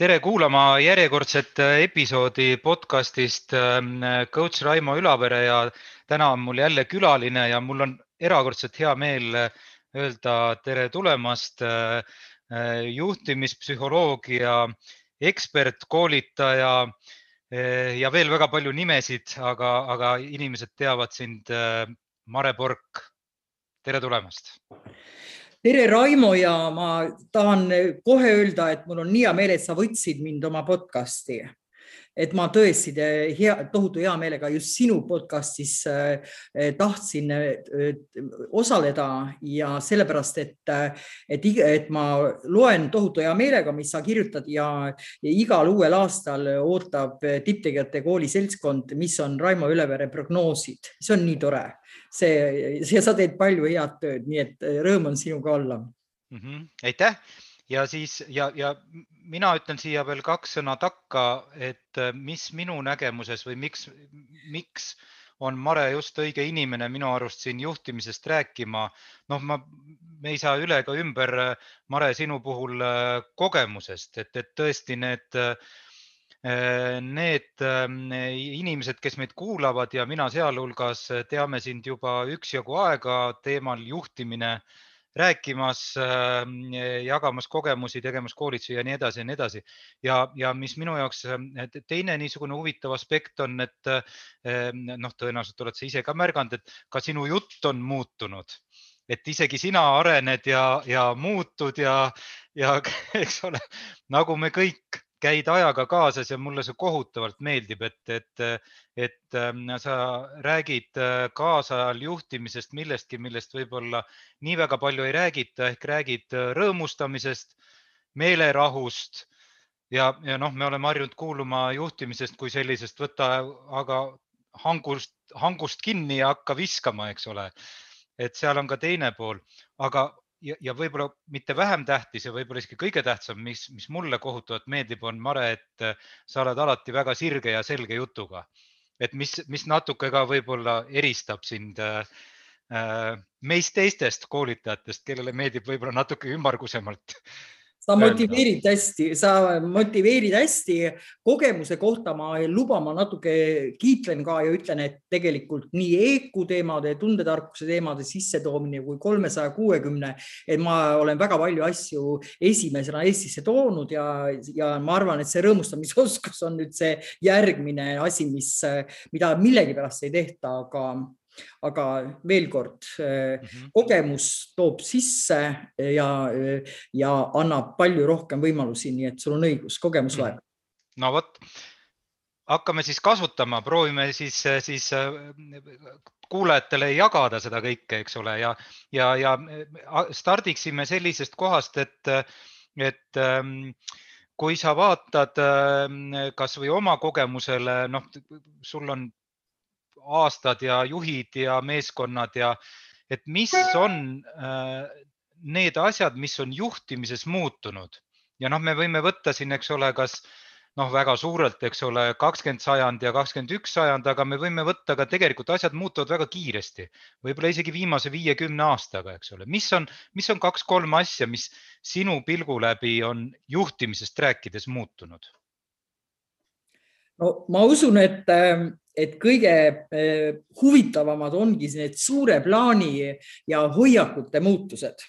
tere kuulama järjekordset episoodi podcastist ähm, coach Raimo Ülavere ja täna on mul jälle külaline ja mul on erakordselt hea meel öelda tere tulemast äh, juhtimispsühholoogia ekspert, koolitaja äh, ja veel väga palju nimesid, aga, aga inimesed teavad sind. Äh, Mare Pork, tere tulemast tere, Raimo ja ma tahan kohe öelda, et mul on nii hea meel, et sa võtsid mind oma podcast'i et ma tõesti hea, tohutu hea meelega just sinu podcast'is äh, tahtsin äh, osaleda ja sellepärast, et, et, et ma loen tohutu hea meelega, mis sa kirjutad ja, ja igal uuel aastal ootab tipptegijate kooli seltskond, mis on Raimo Ülevere prognoosid, see on nii tore see, see, sa teed palju head tööd, nii et äh, rõõm on sinuga olla mm. -hmm. aitäh ja siis ja, ja mina ütlen siia veel kaks sõna takka, et äh, mis minu nägemuses või miks, miks on Mare just õige inimene minu arust siin juhtimisest rääkima. noh, ma, me ei saa üle ega ümber, äh, Mare, sinu puhul kogemusest, et, et tõesti need äh, Äh, need ähm, inimesed, kes meid kuulavad ja mina sealhulgas äh, teame sind juba üksjagu aega teemal juhtimine, rääkimas, ähm, jagamas kogemusi, tegemas koolitusi ja nii edasi ja nii edasi. ja, ja mis minu jaoks teine niisugune huvitav aspekt on, et ähm, noh, tõenäoliselt oled sa ise ka märganud, et ka sinu jutt on muutunud et isegi sina arened ja, ja muutud ja, ja eks ole, nagu me kõik käid ajaga kaasas ja mulle see kohutavalt meeldib, et, et, et ähm, sa räägid äh, kaasajal juhtimisest millestki, millest võib-olla nii väga palju ei räägita ehk räägid äh, rõõmustamisest, meelerahust ja, ja noh, me oleme harjunud kuuluma juhtimisest kui sellisest, võta aga hangust, hangust kinni ja hakka viskama, eks ole. et seal on ka teine pool, aga ja, ja võib-olla mitte vähem tähtis ja võib-olla isegi kõige tähtsam, mis, mis mulle kohutavalt meeldib, on Mare, et äh, sa oled alati väga sirge ja selge jutuga. et mis, mis natuke ka võib-olla eristab sind äh, äh meist teistest koolitajatest, kellele meeldib võib-olla natuke ümmargusemalt sa motiveerid hästi, sa motiveerid hästi. kogemuse kohta ma luban, ma natuke kiitlen ka ja ütlen, et tegelikult nii EQ teemade, tundetarkuse teemade sissetoomine kui kolmesaja kuuekümne, et ma olen väga palju asju esimesena Eestisse toonud ja, ja ma arvan, et see rõõmustamisoskus on nüüd see järgmine asi, mis, mida millegipärast ei tehta, aga aga veel kord mm, -hmm. kogemus toob sisse ja, ja annab palju rohkem võimalusi, nii et sul on õigus, kogemus mhm. loeb mm. -hmm. no vot, hakkame siis kasutama, proovime siis, siis kuulajatele jagada seda kõike, eks ole, ja, ja, ja stardiksime sellisest kohast, et, et ähm, kui sa vaatad ähm, kasvõi oma kogemusele, noh, sul on aastad ja juhid ja meeskonnad ja et mis on äh, need asjad, mis on juhtimises muutunud? Ja noh, me võime võtta siin, eks ole, kas noh, väga suurelt, eks ole, kakskümmend sajand ja kakskümmend üks sajand, aga me võime võtta ka tegelikult asjad muutuvad väga kiiresti, võib-olla isegi viimase viiekümne aastaga, eks ole, mis on, mis on kaks-kolm asja, mis sinu pilgu läbi on juhtimisest rääkides muutunud? no ma usun, et et kõige eh, huvitavamad ongi need suure plaani ja hoiakute muutused.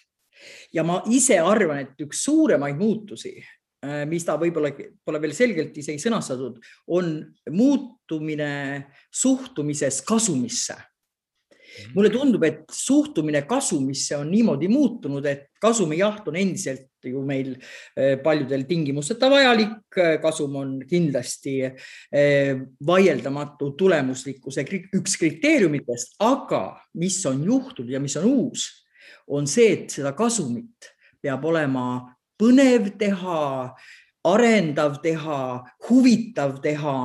ja ma ise arvan, et üks suuremaid muutusi, eh, mis ta võib-olla pole veel selgelt isegi sõnastatud, on muutumine suhtumises kasumisse. Mulle tundub, et suhtumine kasumisse on niimoodi muutunud, et kasumijaht on endiselt ju meil eh, paljudel tingimusteta vajalik. kasum on kindlasti eh, vaieldamatu tulemuslikkuse üks kriteeriumitest, aga mis on juhtunud ja mis on uus, on see, et seda kasumit peab olema põnev teha, arendav teha, huvitav teha,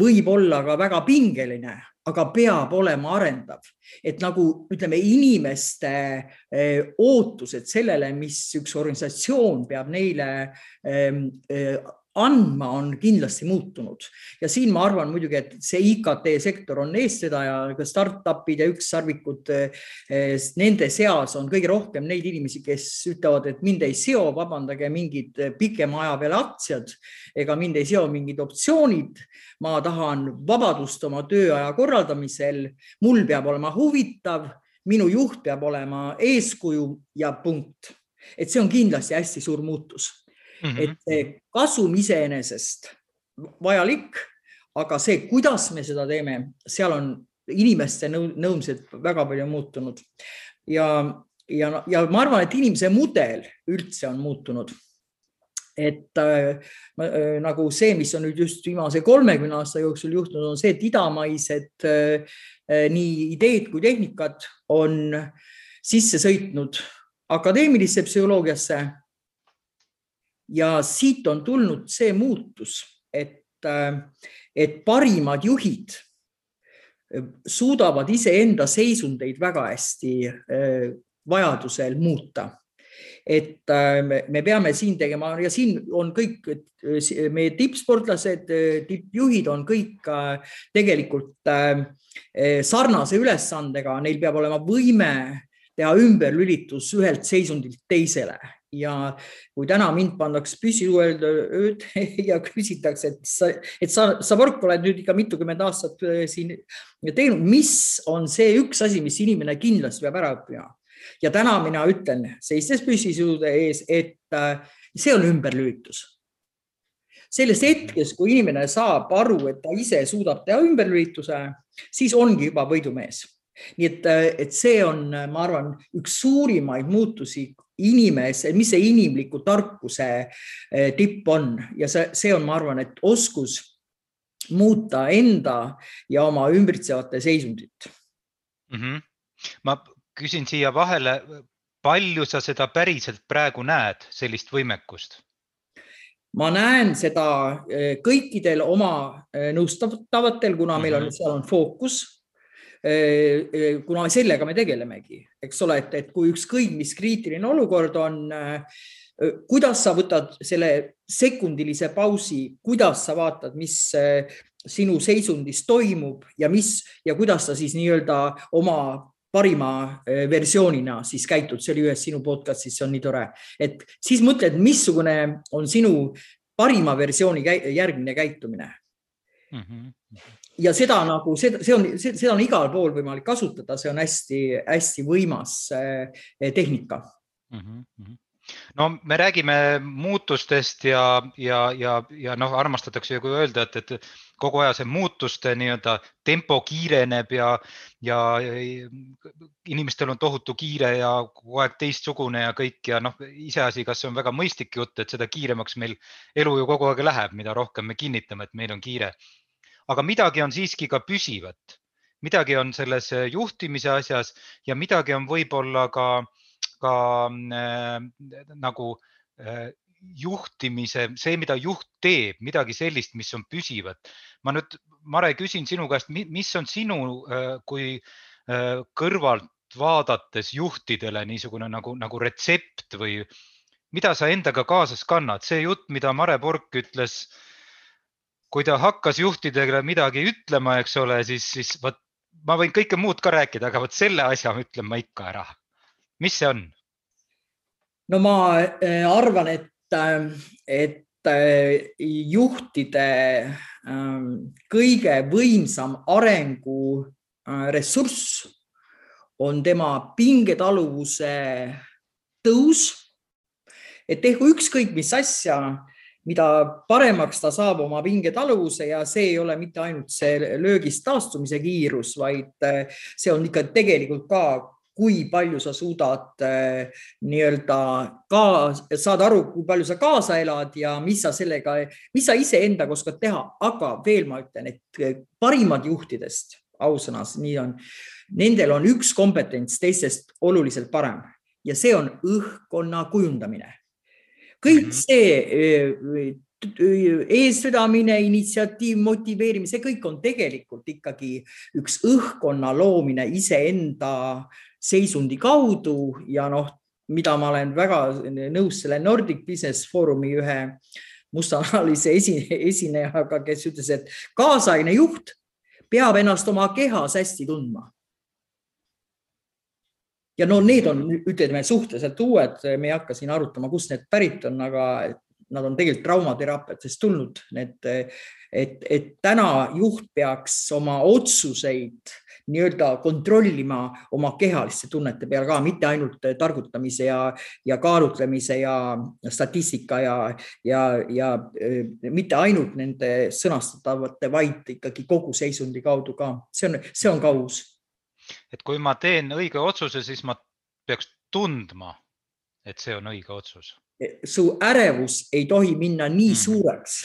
võib olla ka väga pingeline, aga peab olema arendav, et nagu ütleme, inimeste eh, ootused sellele, mis üks organisatsioon peab neile ehm, eh, andma on kindlasti muutunud ja siin ma arvan muidugi, et see IKT sektor on eestvedaja, ka startup'id ja ükssarvikud. Nende seas on kõige rohkem neid inimesi, kes ütlevad, et mind ei seo, vabandage, mingid pikema aja peale aktsiad ega mind ei seo mingid optsioonid. ma tahan vabadust oma tööaja korraldamisel, mul peab olema huvitav, minu juht peab olema eeskuju ja punkt et see on kindlasti hästi suur muutus mm. -hmm. et see kasum iseenesest vajalik, aga see, kuidas me seda teeme, seal on inimeste nõudmised väga palju muutunud ja, ja, ja ma arvan, et inimese mudel üldse on muutunud et äh, äh, nagu see, mis on nüüd just viimase kolmekümne aasta jooksul juhtunud, on see, et idamaised äh, nii ideed kui tehnikad on sisse sõitnud akadeemilisse psühholoogiasse ja siit on tulnud see muutus, et, äh, et parimad juhid äh, suudavad iseenda seisundeid väga hästi äh, vajadusel muuta. et me peame siin tegema ja siin on kõik meie tippsportlased, tippjuhid on kõik tegelikult sarnase ülesandega, neil peab olema võime teha ümberlülitus ühelt seisundilt teisele ja kui täna mind pannakse püsiööd ja küsitakse, et sa, et sa, sa Vork oled nüüd ikka mitukümmend aastat äh, siin teinud, mis on see üks asi, mis inimene kindlasti peab ära õppima? ja täna mina ütlen, seistes püsisuude ees, et äh, see on ümberlülitus. sellest hetkest, kui inimene saab aru, et ta ise suudab teha ümberlülituse, siis ongi juba võidumees nii et, äh, et see on, ma arvan, üks suurimaid muutusi inimese, mis see inimliku tarkuse eh, tipp on ja see, see on, ma arvan, et oskus muuta enda ja oma ümbritsevate seisundit mm. -hmm. ma küsin siia vahele, palju sa seda päriselt praegu näed, sellist võimekust? ma näen seda eh, kõikidel oma eh, nõustatavatel, kuna meil on, mhm. seal on fookus kuna sellega me tegelemegi, eks ole, et, et kui ükskõik mis kriitiline olukord on, äh, kuidas sa võtad selle sekundilise pausi, kuidas sa vaatad, mis sinu seisundis toimub ja mis ja kuidas sa siis nii-öelda oma parima versioonina siis käitud, see oli ühes sinu podcast'is, see on nii tore, et siis mõtled, missugune on sinu parima versiooni järgmine käitumine. Mm. -hmm ja seda nagu, see, see on, seda on igal pool võimalik kasutada, see on hästi-hästi võimas eh, tehnika mm. -hmm no me räägime muutustest ja, ja, ja, ja noh, armastatakse ju öelda, et, et kogu aja see muutuste nii-öelda tempo kiireneb ja, ja inimestel on tohutu kiire ja kogu aeg teistsugune ja kõik ja noh, iseasi, kas see on väga mõistlik jutt, et seda kiiremaks meil elu ju kogu aeg läheb, mida rohkem me kinnitame, et meil on kiire aga midagi on siiski ka püsivat, midagi on selles äh, juhtimise asjas ja midagi on võib-olla ka, ka äh, nagu äh, juhtimise, see, mida juht teeb, midagi sellist, mis on püsivat. ma nüüd, Mare, küsin sinu käest, mis on sinu äh, kui äh, kõrvalt vaadates juhtidele niisugune nagu, nagu retsept või mida sa endaga kaasas kannad, see jutt, mida Mare Pork ütles äh, kui ta hakkas juhtidele midagi ütlema, eks ole, siis, siis vot ma võin kõike muud ka rääkida, aga vot selle asja ütlen ma ikka ära. mis see on? no ma äh, arvan, et, äh, et äh, juhtide ähm, kõige võimsam arenguressurss on tema pingetaluvuse tõus. et tehku ükskõik mis asja mida paremaks ta saab oma pingetaluvuse ja see ei ole mitte ainult see löögist taastumise kiirus, vaid eh, see on ikka tegelikult ka kui palju sa suudad äh, nii-öelda ka saada aru, kui palju sa kaasa elad ja mis sa sellega, mis sa iseendaga oskad teha, aga veel ma ütlen, et eh, parimad juhtidest, ausõnas, nii on, nendel on üks kompetents teistest oluliselt parem. Ja see on õhkkonna kujundamine kõik mhm. see eesvedamine, initsiatiiv, motiveerimine, see kõik on tegelikult ikkagi üks õhkkonna loomine iseenda seisundi kaudu ja noh, mida ma olen väga nõus selle Nordic Business Forumi ühe mustanahalise esine, esinejaga, kes ütles, et kaasaegne juht peab ennast oma kehas hästi tundma. Ja no need on, ütleme suhteliselt uued, me ei hakka siin arutama, kust need pärit on, aga nad on tegelikult traumateraapiatest tulnud, need, et, et täna juht peaks oma otsuseid nii-öelda kontrollima oma kehaliste tunnete peal ka, mitte ainult targutamise ja, ja kaalutlemise ja statistika ja, ja, ja mitte ainult nende sõnastatavate, vaid ikkagi kogu seisundi kaudu ka. see on, see on ka uus. Et kui ma teen õige otsuse, siis ma peaks tundma, et see on õige otsus. su ärevus ei tohi minna nii mm suureks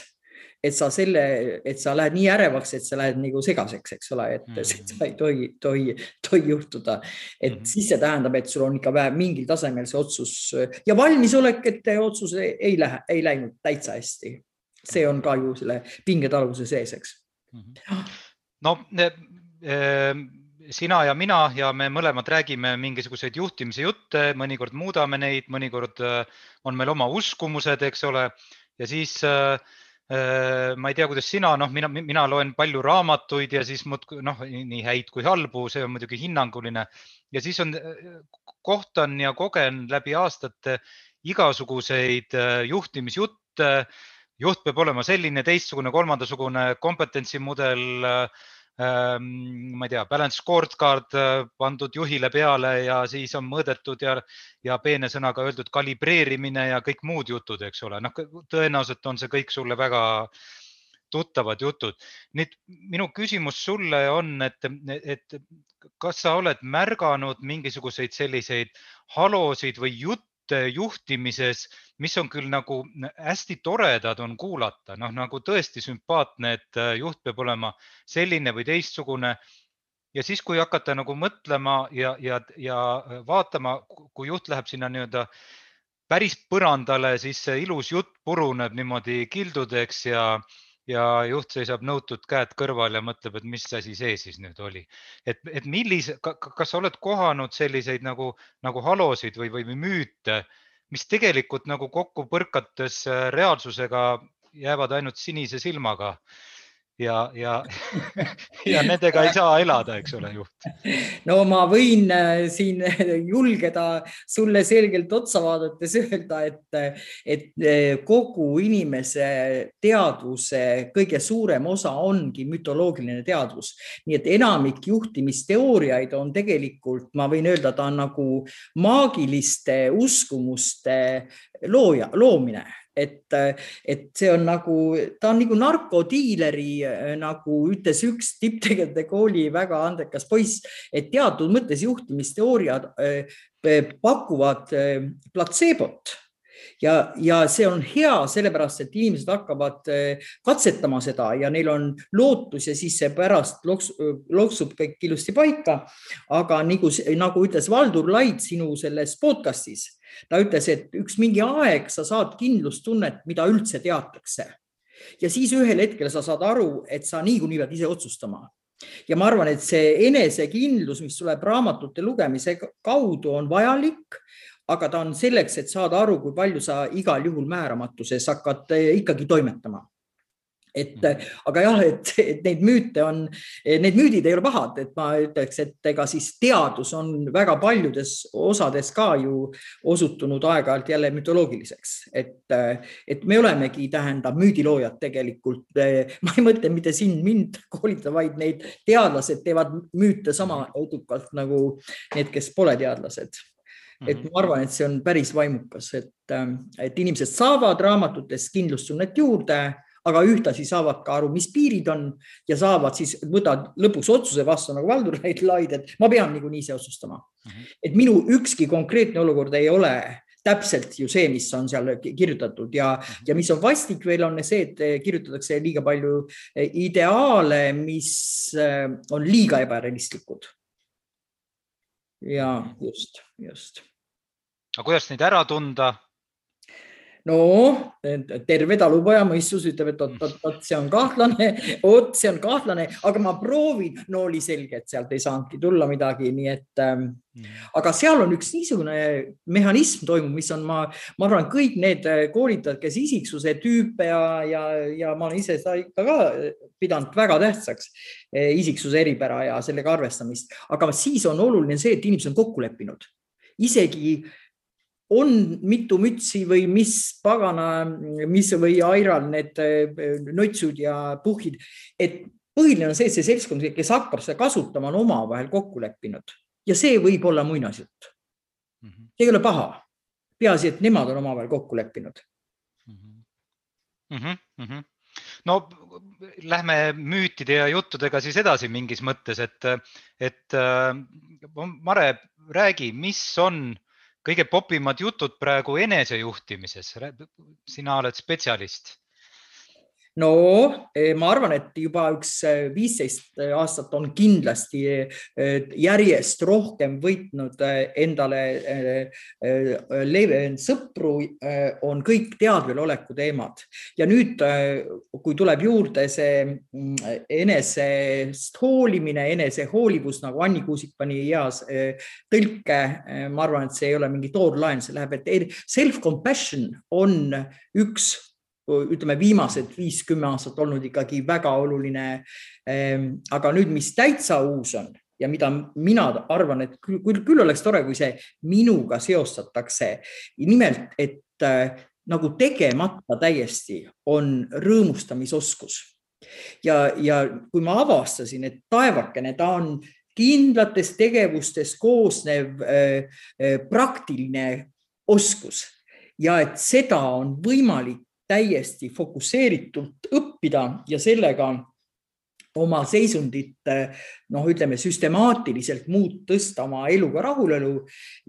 et sa selle, et sa lähed nii ärevaks, et sa lähed nagu segaseks, eks ole, et mm seda ei tohi, tohi, tohi juhtuda. et mm siis see tähendab, et sul on ikka vähe mingil tasemel see otsus ja valmisolek, et otsus ei lähe, ei läinud täitsa hästi. see on ka ju selle pingetaluvuse sees, eks mm. -hmm. no äh, sina ja mina ja me mõlemad räägime mingisuguseid juhtimise jutte, mõnikord muudame neid, mõnikord äh, on meil oma uskumused, eks ole, ja siis äh, Äh, ma ei tea, kuidas sina, noh, mina, mina loen palju raamatuid ja siis muudkui noh, nii häid kui halbu, see on muidugi hinnanguline ja siis on, kohtan ja kogen läbi aastate igasuguseid juhtimisjutte. juht peab olema selline, teistsugune, kolmandasugune kompetentsimudel ma ei tea, balance scorecard äh, pandud juhile peale ja siis on mõõdetud ja, ja peene sõnaga öeldud kalibreerimine ja kõik muud jutud, eks ole, noh, tõenäoliselt on see kõik sulle väga tuttavad jutud. nüüd minu küsimus sulle on, et, et kas sa oled märganud mingisuguseid selliseid halosid või jutte, juhtimises, mis on küll nagu hästi toredad on kuulata, noh nagu tõesti sümpaatne, et äh, juht peab olema selline või teistsugune. ja siis, kui hakata nagu mõtlema ja, ja, ja vaatama, kui juht läheb sinna nii-öelda päris põrandale, siis see ilus jutt puruneb niimoodi kildudeks ja ja juht seisab nõutud käed kõrval ja mõtleb, et mis asi see siis nüüd oli. et, et millise, kas sa oled kohanud selliseid nagu, nagu halosid või, või müüte, mis tegelikult nagu kokku põrkates äh, reaalsusega jäävad ainult sinise silmaga ja, ja ja nendega ei saa elada, eks ole, juht. no ma võin äh, siin julgeda sulle selgelt otsa vaadates öelda, et, et äh, kogu inimese teadvuse kõige suurem osa ongi mütoloogiline teadvus, nii et enamik juhtimisteooriaid on tegelikult, ma võin öelda, ta on nagu maagiliste uskumuste looja, loomine. Et, et see on nagu, ta on nagu narkodiileri, nagu ütles üks tipptegevuse kooli väga andekas poiss, et teatud mõttes juhtimisteooriad eh, pakuvad eh, platseebot ja, ja see on hea, sellepärast et inimesed hakkavad eh, katsetama seda ja neil on lootus ja siis see pärast loks, loksub kõik ilusti paika. aga nagu, nagu ütles Valdur Laid sinu selles podcast'is ta ütles, et üks mingi aeg sa saad kindlustunnet, mida üldse teatakse. ja siis ühel hetkel sa saad aru, et sa niikuinii pead ise otsustama. ja ma arvan, et see enesekindlus, mis tuleb raamatute lugemise kaudu, on vajalik, aga ta on selleks, et saada aru, kui palju sa igal juhul määramatuses hakkad ikkagi toimetama et mhm. aga jah, et, et neid müüte on, need müüdid ei ole pahad, et ma ütleks, et ega siis teadus on väga paljudes osades ka ju osutunud aeg-ajalt jälle mütoloogiliseks, et, et me olemegi, tähendab, müüdiloojad tegelikult. ma ei mõtle mitte sind, mind koolitada, vaid neid teadlased teevad müüte sama edukalt nagu need, kes pole teadlased et mhm. ma arvan, et see on päris vaimukas, et, et inimesed saavad raamatutest kindlustunnet juurde aga ühtlasi saavad ka aru, mis piirid on ja saavad siis, võtavad lõpuks otsuse vastu nagu Valdur Laid, et ma pean niikuinii ise otsustama. -hmm. et minu ükski konkreetne olukord ei ole täpselt ju see, mis on seal kirjutatud ja, mhm. ja mis on vastik veel on see, et kirjutatakse liiga palju ideaale, mis äh, on liiga ebarealistlikud. ja just, just. Aga kuidas neid ära tunda? no terve talupojamõistus ütleb, et oot-oot-oot, see on kahtlane, oot, see on kahtlane, aga ma proovin. no oli selge, et sealt ei saanudki tulla midagi, nii et ähm, mm. aga seal on üks niisugune mehhanism toimub, mis on, ma, ma arvan, kõik need koolitajad, kes isiksuse tüüpe ja, ja, ja ma olen ise seda ikka ka pidanud väga tähtsaks, eh, isiksuse eripära ja sellega arvestamist, aga siis on oluline see, et inimesed on kokku leppinud isegi äh, on mitu mütsi või mis pagana, mis või Airal need eh, nutsud ja puhhid, et põhiline on see, et see seltskond, kes hakkab seda kasutama, on omavahel kokku leppinud ja see võib olla muinasjutt. Mhm. see ei ole paha. peaasi, et nemad on omavahel kokku leppinud mm. -hmm. Mm -hmm. no lähme müütide ja juttudega siis edasi mingis mõttes, et, et äh, Mare, räägi, mis on kõige popimad jutud praegu enesejuhtimises. sina oled spetsialist no eh, ma arvan, et juba üks eh, viisteist aastat on kindlasti eh, järjest rohkem võitnud endale sõpru, on kõik teadveloleku teemad. Ja nüüd, kui tuleb juurde see mm, enesest hoolimine, enesehoolivus nagu Anni Kuusik pani heas tõlke, ma arvan, et see ei ole mingi toorlaen, see läheb, et self compassion on üks ütleme, viimased viis-kümme aastat olnud ikkagi väga oluline. Ehm, aga nüüd, mis täitsa uus on ja mida mina arvan, et küll, küll, küll oleks tore, kui see minuga seostatakse. nimelt, et äh, nagu tegemata täiesti on rõõmustamisoskus. ja, ja kui ma avastasin, et taevakene, ta on kindlatest tegevustest koosnev äh, praktiline oskus ja et seda on võimalik täiesti fokusseeritult õppida ja sellega oma seisundit noh, ütleme süstemaatiliselt muud tõsta oma eluga rahulolu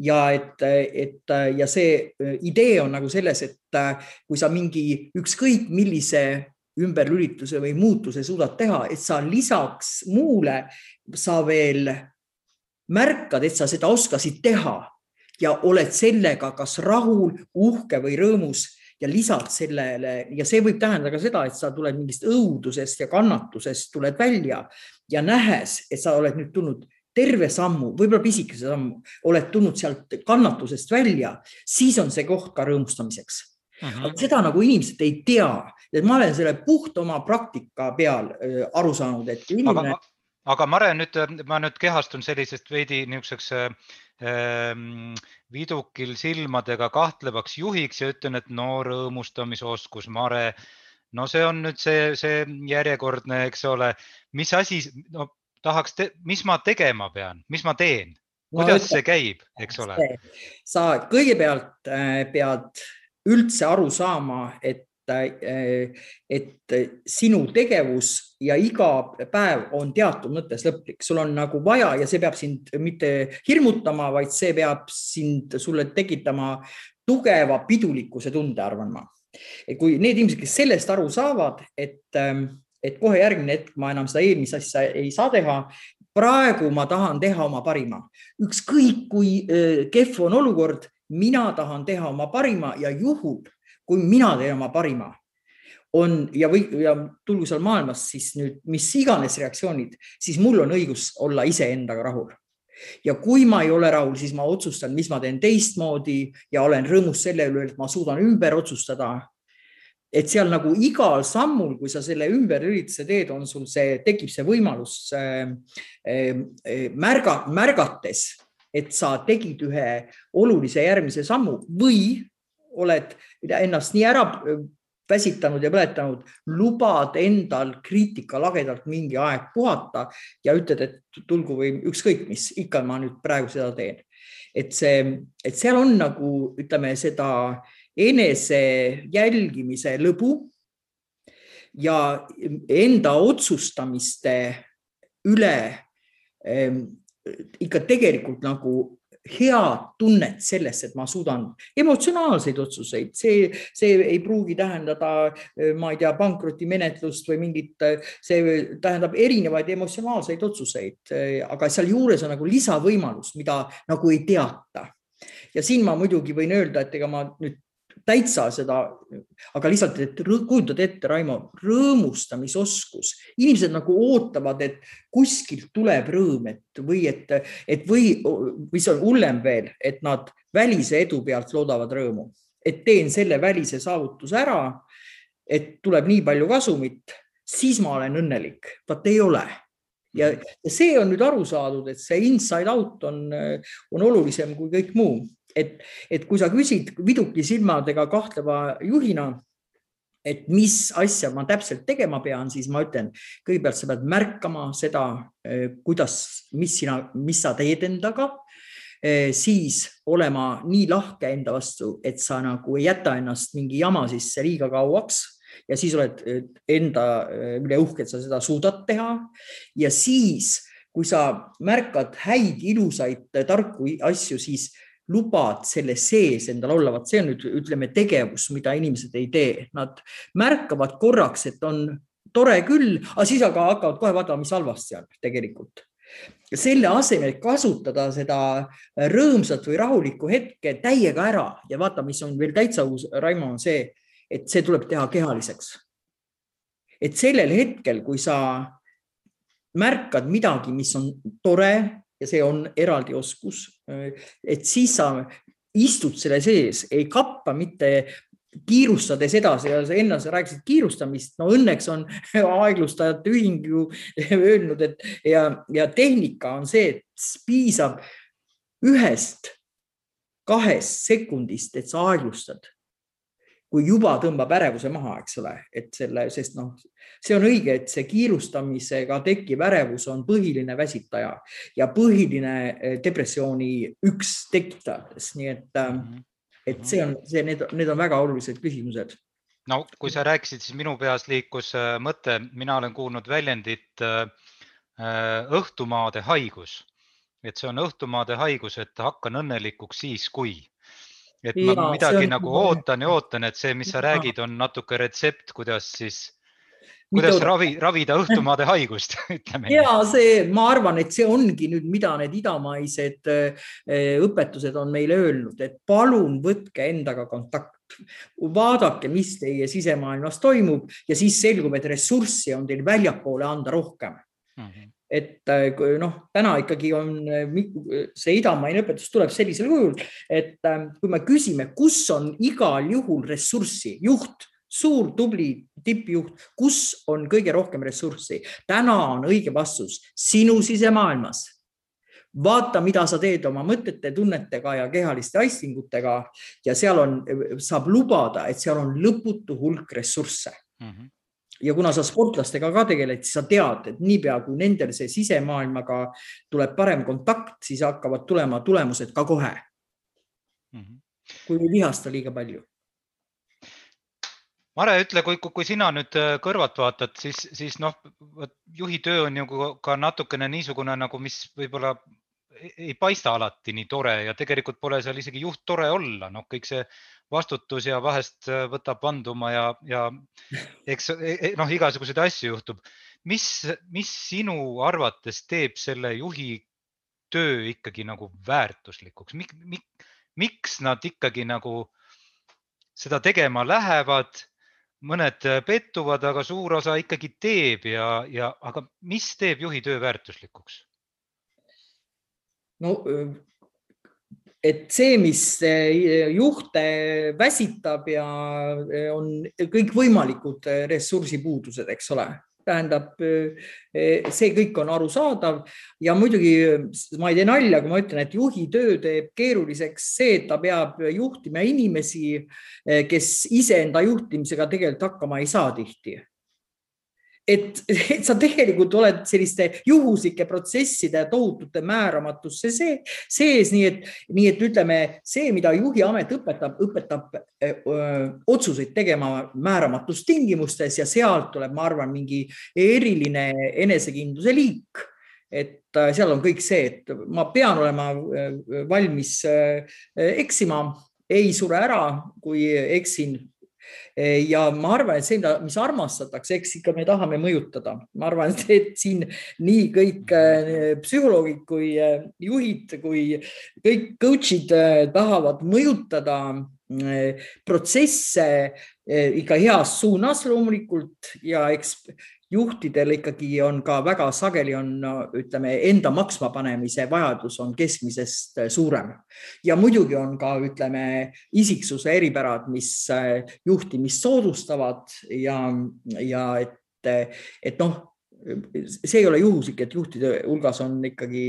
ja et, et ja see idee on nagu selles, et kui sa mingi ükskõik millise ümberlülituse või muutuse suudad teha, et sa lisaks muule, sa veel märkad, et sa seda oskasid teha ja oled sellega kas rahul, uhke või rõõmus ja lisad sellele ja see võib tähendada ka seda, et sa tuled mingist õudusest ja kannatusest tuled välja ja nähes, et sa oled nüüd tulnud terve sammu, võib-olla pisikese sammu, oled tulnud sealt kannatusest välja, siis on see koht ka rõõmustamiseks uh. -huh. aga seda nagu inimesed ei tea, et ma olen selle puht oma praktika peal äh, aru saanud, et inimene. aga, aga Mare, nüüd ma nüüd kehastun sellisest veidi niisuguseks äh, Ehm, vidukil silmadega kahtlevaks juhiks ja ütlen, et no rõõmustamisoskus, Mare, no see on nüüd see, see järjekordne, eks ole, mis asi, no tahaks, mis ma tegema pean, mis ma teen, kuidas no, see käib, eks ole? sa kõigepealt äh, pead üldse aru saama, et Äh, et sinu tegevus ja iga päev on teatud mõttes lõplik, sul on nagu vaja ja see peab sind mitte hirmutama, vaid see peab sind, sulle tekitama tugeva pidulikkuse tunde, arvan ma. kui need inimesed, kes sellest aru saavad, et, ähm, et kohe järgmine hetk ma enam seda eelmist asja ei saa teha, praegu ma tahan teha oma parima, ükskõik kui äh, kehv on olukord, mina tahan teha oma parima ja juhul kui mina teen oma parima, on ja või ja tulgu seal maailmas siis nüüd mis iganes reaktsioonid, siis mul on õigus olla iseendaga rahul. ja kui ma ei ole rahul, siis ma otsustan, mis ma teen teistmoodi ja olen rõõmus selle üle, et ma suudan ümber otsustada. et seal nagu igal sammul, kui sa selle ümberürituse teed, on sul see, tekib see võimalus äh, äh, märga, märgates, et sa tegid ühe olulise järgmise sammu või oled ennast nii ära väsitanud ja põletanud, lubad endal kriitika lagedalt mingi aeg puhata ja ütled, et tulgu või ükskõik mis, ikka ma nüüd praegu seda teen. et see, et seal on nagu ütleme seda enese jälgimise lõbu ja enda otsustamiste üle ehm, ikka tegelikult nagu head tunnet sellest, et ma suudan emotsionaalseid otsuseid, see, see ei pruugi tähendada, ma ei tea, pankrotimenetlust või mingit, see tähendab erinevaid emotsionaalseid otsuseid, aga sealjuures on nagu lisavõimalus, mida nagu ei teata. ja siin ma muidugi võin öelda, et ega ma nüüd täitsa seda, aga lihtsalt, et kujutad ette, Raimo, rõõmustamisoskus, inimesed nagu ootavad, et kuskilt tuleb rõõm, et või et, et või, mis on hullem veel, et nad välise edu pealt loodavad rõõmu, et teen selle välise saavutuse ära, et tuleb nii palju kasumit, siis ma olen õnnelik. vaat ei ole. Ja, ja see on nüüd aru saadud, et see inside out on, on olulisem kui kõik muu et, et kui sa küsid viduki silmadega kahtleva juhina, et mis asja ma täpselt tegema pean, siis ma ütlen, kõigepealt sa pead märkama seda, eh, kuidas, mis sina, mis sa teed endaga eh, siis olema nii lahke enda vastu, et sa nagu ei jäta ennast mingi jama sisse liiga kauaks ja siis oled eh, enda üle uhke, et sa seda suudad teha. ja siis, kui sa märkad häid, ilusaid, tarku asju, siis lubad selle sees endal olla, vot see on nüüd ütleme tegevus, mida inimesed ei tee, nad märkavad korraks, et on tore küll, aga siis aga hakkavad kohe vaatama, mis halvasti on tegelikult. selle asemel, kasutada seda rõõmsat või rahulikku hetke täiega ära ja vaata, mis on veel täitsa uus, Raimo, on see, et see tuleb teha kehaliseks. et sellel hetkel, kui sa märkad midagi, mis on tore, ja see on eraldi oskus. et siis sa istud selle sees, ei kappa mitte kiirustades edasi ja sa enne sa rääkisid kiirustamist, no õnneks on aeglustajate ühing ju öelnud, et ja, ja tehnika on see, et piisab ühest, kahest sekundist, et sa aeglustad kui juba tõmbab ärevuse maha, eks ole, et selle, sest noh, see on õige, et see kiirustamisega tekkiv ärevus on põhiline väsitaja ja põhiline eh, depressiooni üks tekitajatest, nii et, äh, mhm. et see on see, need, need on väga olulised küsimused. No kui sa rääkisid, siis minu peas liikus äh, mõte, mina olen kuulnud väljendit õhtumaade haigus, et see on õhtumaade haigus, et hakkan õnnelikuks siis, kui et ma ja, midagi nagu on... ootan ja ootan, et see, mis sa räägid, on natuke retsept, kuidas siis, kuidas Mida... ravi, ravida õhtumaade haigust, ütleme. ja see, ma arvan, et see ongi nüüd, mida need idamaised eh, õpetused on meile öelnud, et palun võtke endaga kontakt vaadake, mis teie sisemaailmas toimub ja siis selgub, et ressurssi on teil väljapoole anda rohkem mm. -hmm et äh, noh, täna ikkagi on äh, see idamaine õpetus tuleb sellisel kujul, et äh, kui me küsime, kus on igal juhul ressurssi, juht, suur tubli tippjuht, kus on kõige rohkem ressurssi? täna on õige vastus sinu sisemaailmas. vaata, mida sa teed oma mõtete, tunnetega ja kehaliste aistingutega ja seal on, saab lubada, et seal on lõputu hulk ressursse mm. -hmm ja kuna sa sportlastega ka tegeled, siis sa tead, et niipea kui nendel see sisemaailmaga tuleb parem kontakt, siis hakkavad tulema tulemused ka kohe mm. -hmm. kui ei vihasta liiga palju. Mare, ütle, kui, kui sina nüüd äh, kõrvalt vaatad, siis, siis noh, juhi töö on ju ka natukene niisugune nagu, mis võib-olla ei paista alati nii tore ja tegelikult pole seal isegi juht tore olla, noh, kõik see vastutus ja vahest äh, võtab vanduma ja, ja eks e, e, noh, igasuguseid asju juhtub. mis, mis sinu arvates teeb selle juhi töö ikkagi nagu väärtuslikuks, mik, mik, miks nad ikkagi nagu seda tegema lähevad? mõned pettuvad, aga suur osa ikkagi teeb ja, ja aga mis teeb juhi töö väärtuslikuks? No et see, mis eh, juhte väsitab ja eh, on kõikvõimalikud eh, ressursipuudused, eks ole. Tähendab, see kõik on arusaadav ja muidugi ma ei tee nalja, kui ma ütlen, et juhi töö teeb keeruliseks see, et ta peab juhtima inimesi, kes iseenda juhtimisega tegelikult hakkama ei saa tihti et, et sa tegelikult oled selliste juhuslike protsesside tohutute määramatusse see, sees, nii et, nii et ütleme, see, mida juhi amet õpetab, õpetab öö, otsuseid tegema määramatus tingimustes ja sealt tuleb, ma arvan, mingi eriline enesekindluse liik. Et seal on kõik see, et ma pean olema valmis eksima, ei sure ära, kui eksin Eh, ja ma arvan, et see, mis armastatakse, eks ikka me tahame mõjutada, ma arvan, et siin nii kõik eh, psühholoogid kui eh, juhid kui kõik coach'id tahavad mõjutada protsesse ikka heas suunas loomulikult ja eks juhtidel ikkagi on ka väga sageli on, ütleme, enda maksma panemise vajadus on keskmisest suurem. Ja muidugi on ka, ütleme, isiksuse eripärad, mis juhtimist soodustavad ja, ja et, et noh, see ei ole juhuslik, et juhtide hulgas on ikkagi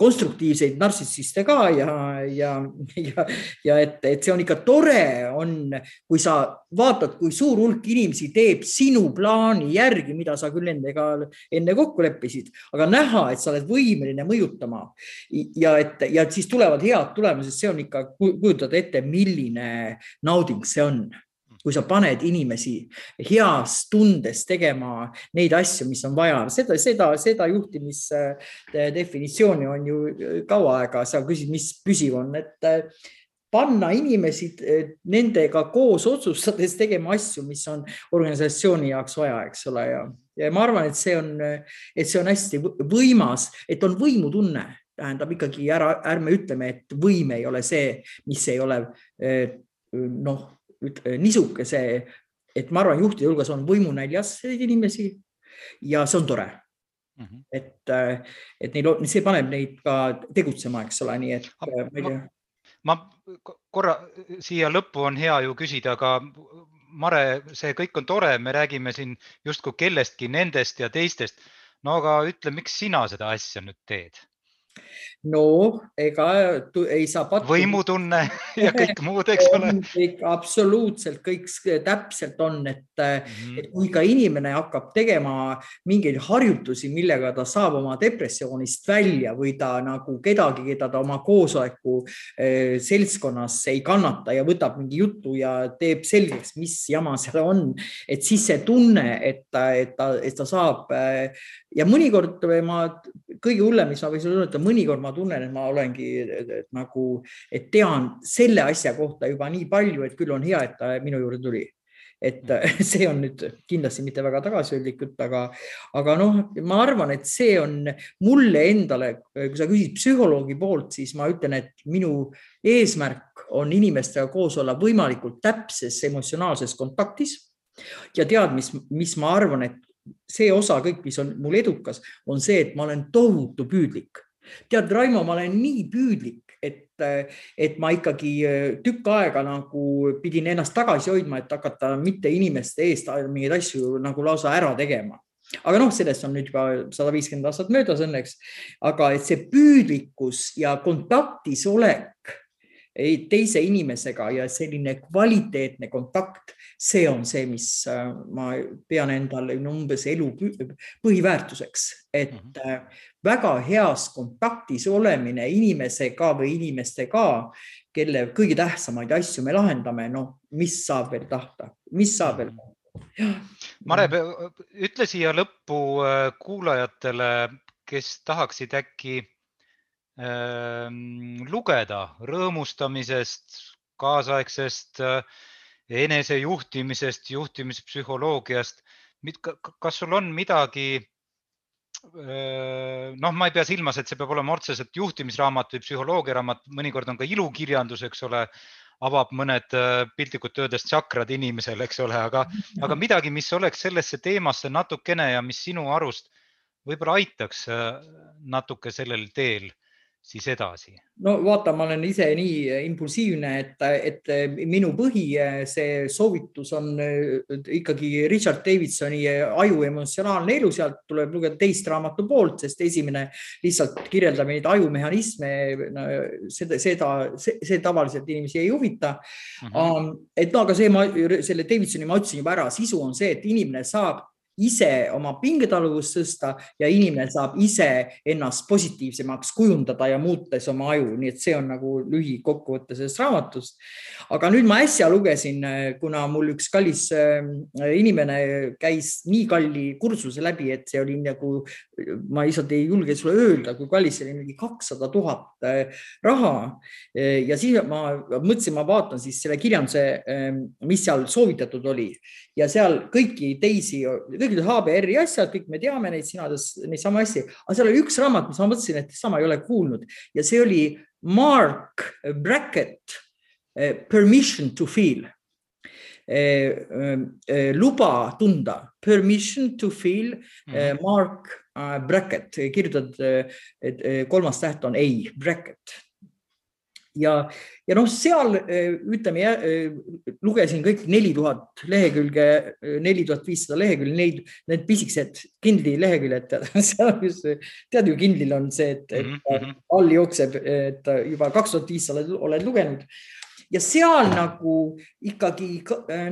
konstruktiivseid nartsissiste ka ja, ja, ja, ja et, et see on ikka tore, on, kui sa vaatad, kui suur hulk inimesi teeb sinu plaani järgi, mida sa küll nendega enne kokku leppisid, aga näha, et sa oled võimeline mõjutama. Ja et, ja et siis tulevad head tulemused, see on ikka, kujutad ette, milline nauding see on kui sa paned inimesi heas tundes tegema neid asju, mis on vaja, seda, seda, seda juhtimisdefinitsiooni on ju kaua aega, sa küsid, mis püsiv on, et panna inimesi nendega koos otsustades tegema asju, mis on organisatsiooni jaoks vaja, eks ole, ja, ja ma arvan, et see on, et see on hästi võimas, et on võimutunne, tähendab ikkagi ära, ärme ütleme, et võim ei ole see, mis ei ole noh, Äh, nisuke see, et ma arvan, juhtide hulgas on võimunäljas selliseid inimesi ja see on tore mm. -hmm. et, äh, et neil, see paneb neid ka tegutsema, eks ole, nii et äh, ma ma korra siia lõppu on hea ju küsida, aga Mare, see kõik on tore, me räägime siin justkui kellestki nendest ja teistest. no aga ütle, miks sina seda asja nüüd teed? No ega ei saa pattuda. võimutunne ja kõik muud, eks ole. absoluutselt kõik täpselt on, et mm, -hmm. et kui ka inimene hakkab tegema mingeid harjutusi, millega ta saab oma depressioonist välja või ta nagu kedagi, keda ta oma koosoleku eh, seltskonnas ei kannata ja võtab mingi jutu ja teeb selgeks, mis jama seal on, et siis see tunne, et ta, et ta, et ta saab eh, ja mõnikord ma kõige hullem, mis ma võin sulle öelda, mõnikord ma tunnen, et ma olengi et, et, nagu, et tean selle asja kohta juba nii palju, et küll on hea, et ta minu juurde tuli et mm. see on nüüd kindlasti mitte väga tagasihoidlik jutt, aga, aga noh, ma arvan, et see on mulle endale, kui sa küsid psühholoogi poolt, siis ma ütlen, et minu eesmärk on inimestega koos olla võimalikult täpses emotsionaalses kontaktis ja tead, mis, mis ma arvan, et see osa kõik, mis on mul edukas, on see, et ma olen tohutu püüdlik. tead, Raimo, ma olen nii püüdlik, et, et ma ikkagi äh, tükk aega nagu pidin ennast tagasi hoidma, et hakata mitte inimeste eest mingeid asju nagu lausa ära tegema aga noh, sellest on nüüd juba sada viiskümmend aastat möödas õnneks, aga et see püüdlikkus ja kontaktis olek teise inimesega ja selline kvaliteetne kontakt, see on see, mis äh, ma pean endale umbes elu põhiväärtuseks, et mhm. äh, väga heas kontaktis olemine inimesega või inimestega, kelle kõige tähtsamaid asju me lahendame, noh, mis saab veel tahta, mis saab veel mhm. Mare, ütle siia lõppu äh, kuulajatele, kes tahaksid äkki lugeda rõõmustamisest, kaasaegsest äh, enesejuhtimisest, juhtimispsühholoogiast. kas sul on midagi? Äh, noh, ma ei pea silmas, et see peab olema otseselt juhtimisraamat või psühholoogiaraamat, mõnikord on ka ilukirjandus, eks ole, avab mõned äh, piltlikult öeldes tsakrad inimesele, eks ole, aga, aga midagi, mis oleks sellesse teemasse natukene ja mis sinu arust võib-olla aitaks natuke sellel teel siis edasi? no vaata, ma olen ise nii impulsiivne, et, et minu põhi, see soovitus on ikkagi Richard Davidsoni Aju emotsionaalne elu, sealt tuleb lugeda teist raamatu poolt, sest esimene lihtsalt kirjeldab neid ajumehhanisme no,. seda, seda, see, see tavaliselt inimesi ei huvita. Mhm. -huh. et no aga see, ma selle Davidsoni ma ütlesin juba ära, sisu on see, et inimene saab ise oma pingetaluvust tõsta ja inimene saab ise ennast positiivsemaks kujundada ja muutes oma aju, nii et see on nagu lühikokkuvõte sellest raamatust. aga nüüd ma äsja lugesin, kuna mul üks kallis äh, inimene käis nii kalli kursuse läbi, et see oli nagu, ma lihtsalt ei julge sulle öelda, kui kallis see oli, mingi kakssada tuhat äh, raha. ja siis ma mõtlesin, ma vaatan siis selle kirjanduse, äh, mis seal soovitatud oli ja seal kõiki teisi kõik need HBR-i asjad, kõik me teame neid sinades, neid samu asju, aga seal oli üks raamat, mis ma mõtlesin, et sama ei ole kuulnud. Ja see oli Mark Brackett permission to feel. Luba tunda, permission to feel -hmm. Mark Brackett, kirjutad, et kolmas täht on ei, Brackett ja, ja noh, seal ütleme, lugesin kõik neli tuhat lehekülge, neli tuhat viissada lehekülge, neid, need pisikesed Kindli leheküljed, tead ju, Kindlil on see, et, et mm -hmm. all jookseb, et juba kaks tuhat viissada oled lugenud ja seal nagu ikkagi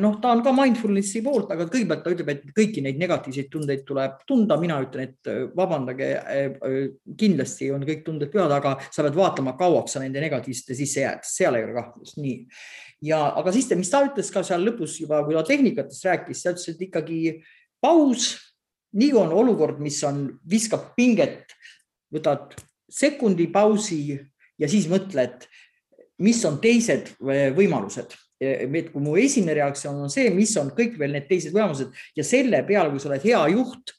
noh, ta on ka mindfulnessi poolt, aga kõigepealt ta ütleb, et kõiki neid negatiivseid tundeid tuleb tunda, mina ütlen, et äh, vabandage, äh, kindlasti on kõik tunded pühad, aga sa pead vaatama, kauaks sa nende negatiivsete sisse jääd, seal ei ole kahtlust, nii. ja, aga siis, mis ta ütles ka seal lõpus juba, kui ta tehnikatest rääkis, ta ütles, et ikkagi paus, nii on olukord, mis on, viskab pinget, võtad sekundi pausi ja siis mõtled mis on teised eh, võimalused et kui mu esimene reaktsioon on see, mis on kõik veel need teised võimalused ja selle peale, kui sa oled hea juht,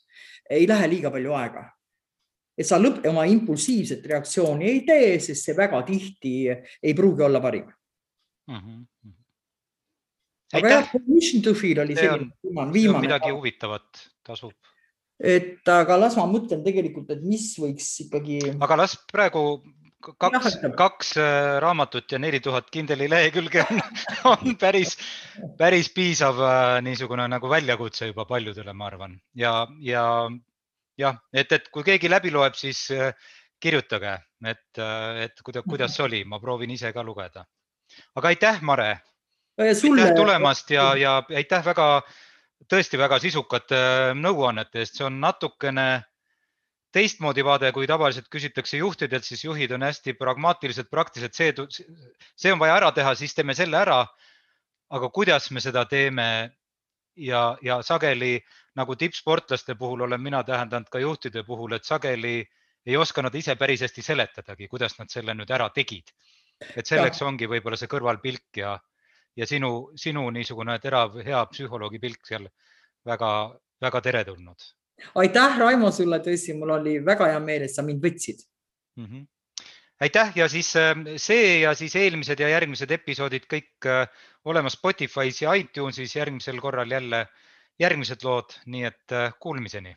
ei lähe liiga palju aega. et sa lõpp, oma impulsiivset reaktsiooni ei tee, sest see väga tihti ei pruugi olla parim mm. -hmm. aga jah, permission to feel oli see viimane, viimane. midagi huvitavat tasub. et aga las ma mõtlen tegelikult, et mis võiks ikkagi. aga las praegu kaks, kaks äh, raamatut ja neli tuhat Kindli lehekülge on, on päris, päris piisav äh, niisugune nagu väljakutse juba paljudele, ma arvan. Ja, ja jah, et, et kui keegi läbi loeb, siis äh, kirjutage, et, et kuidas, kuidas oli, ma proovin ise ka lugeda. aga aitäh, Mare. aitäh tulemast ja, ja aitäh väga, tõesti väga sisukate nõuannete eest, see on natukene teistmoodi vaade, kui tavaliselt küsitakse juhtidelt, siis juhid on hästi pragmaatilised, praktilised, see, see on vaja ära teha, siis teeme selle ära. aga kuidas me seda teeme ja, ja sageli nagu tippsportlaste puhul olen mina tähendanud ka juhtide puhul, et sageli ei oska nad ise päris hästi seletadagi, kuidas nad selle nüüd ära tegid. et selleks ja. ongi võib-olla see kõrvalpilk ja, ja sinu, sinu niisugune terav, hea psühholoogi pilk seal väga-väga teretulnud aitäh, Raimo, sulle! Tõesti, mul oli väga hea meel, et sa mind võtsid. Mm. -hmm aitäh! Ja siis äh, see ja siis eelmised ja järgmised episoodid kõik äh, olemas Spotify's ja iTunes'is. Järgmisel korral jälle järgmised lood, nii et äh, kuulmiseni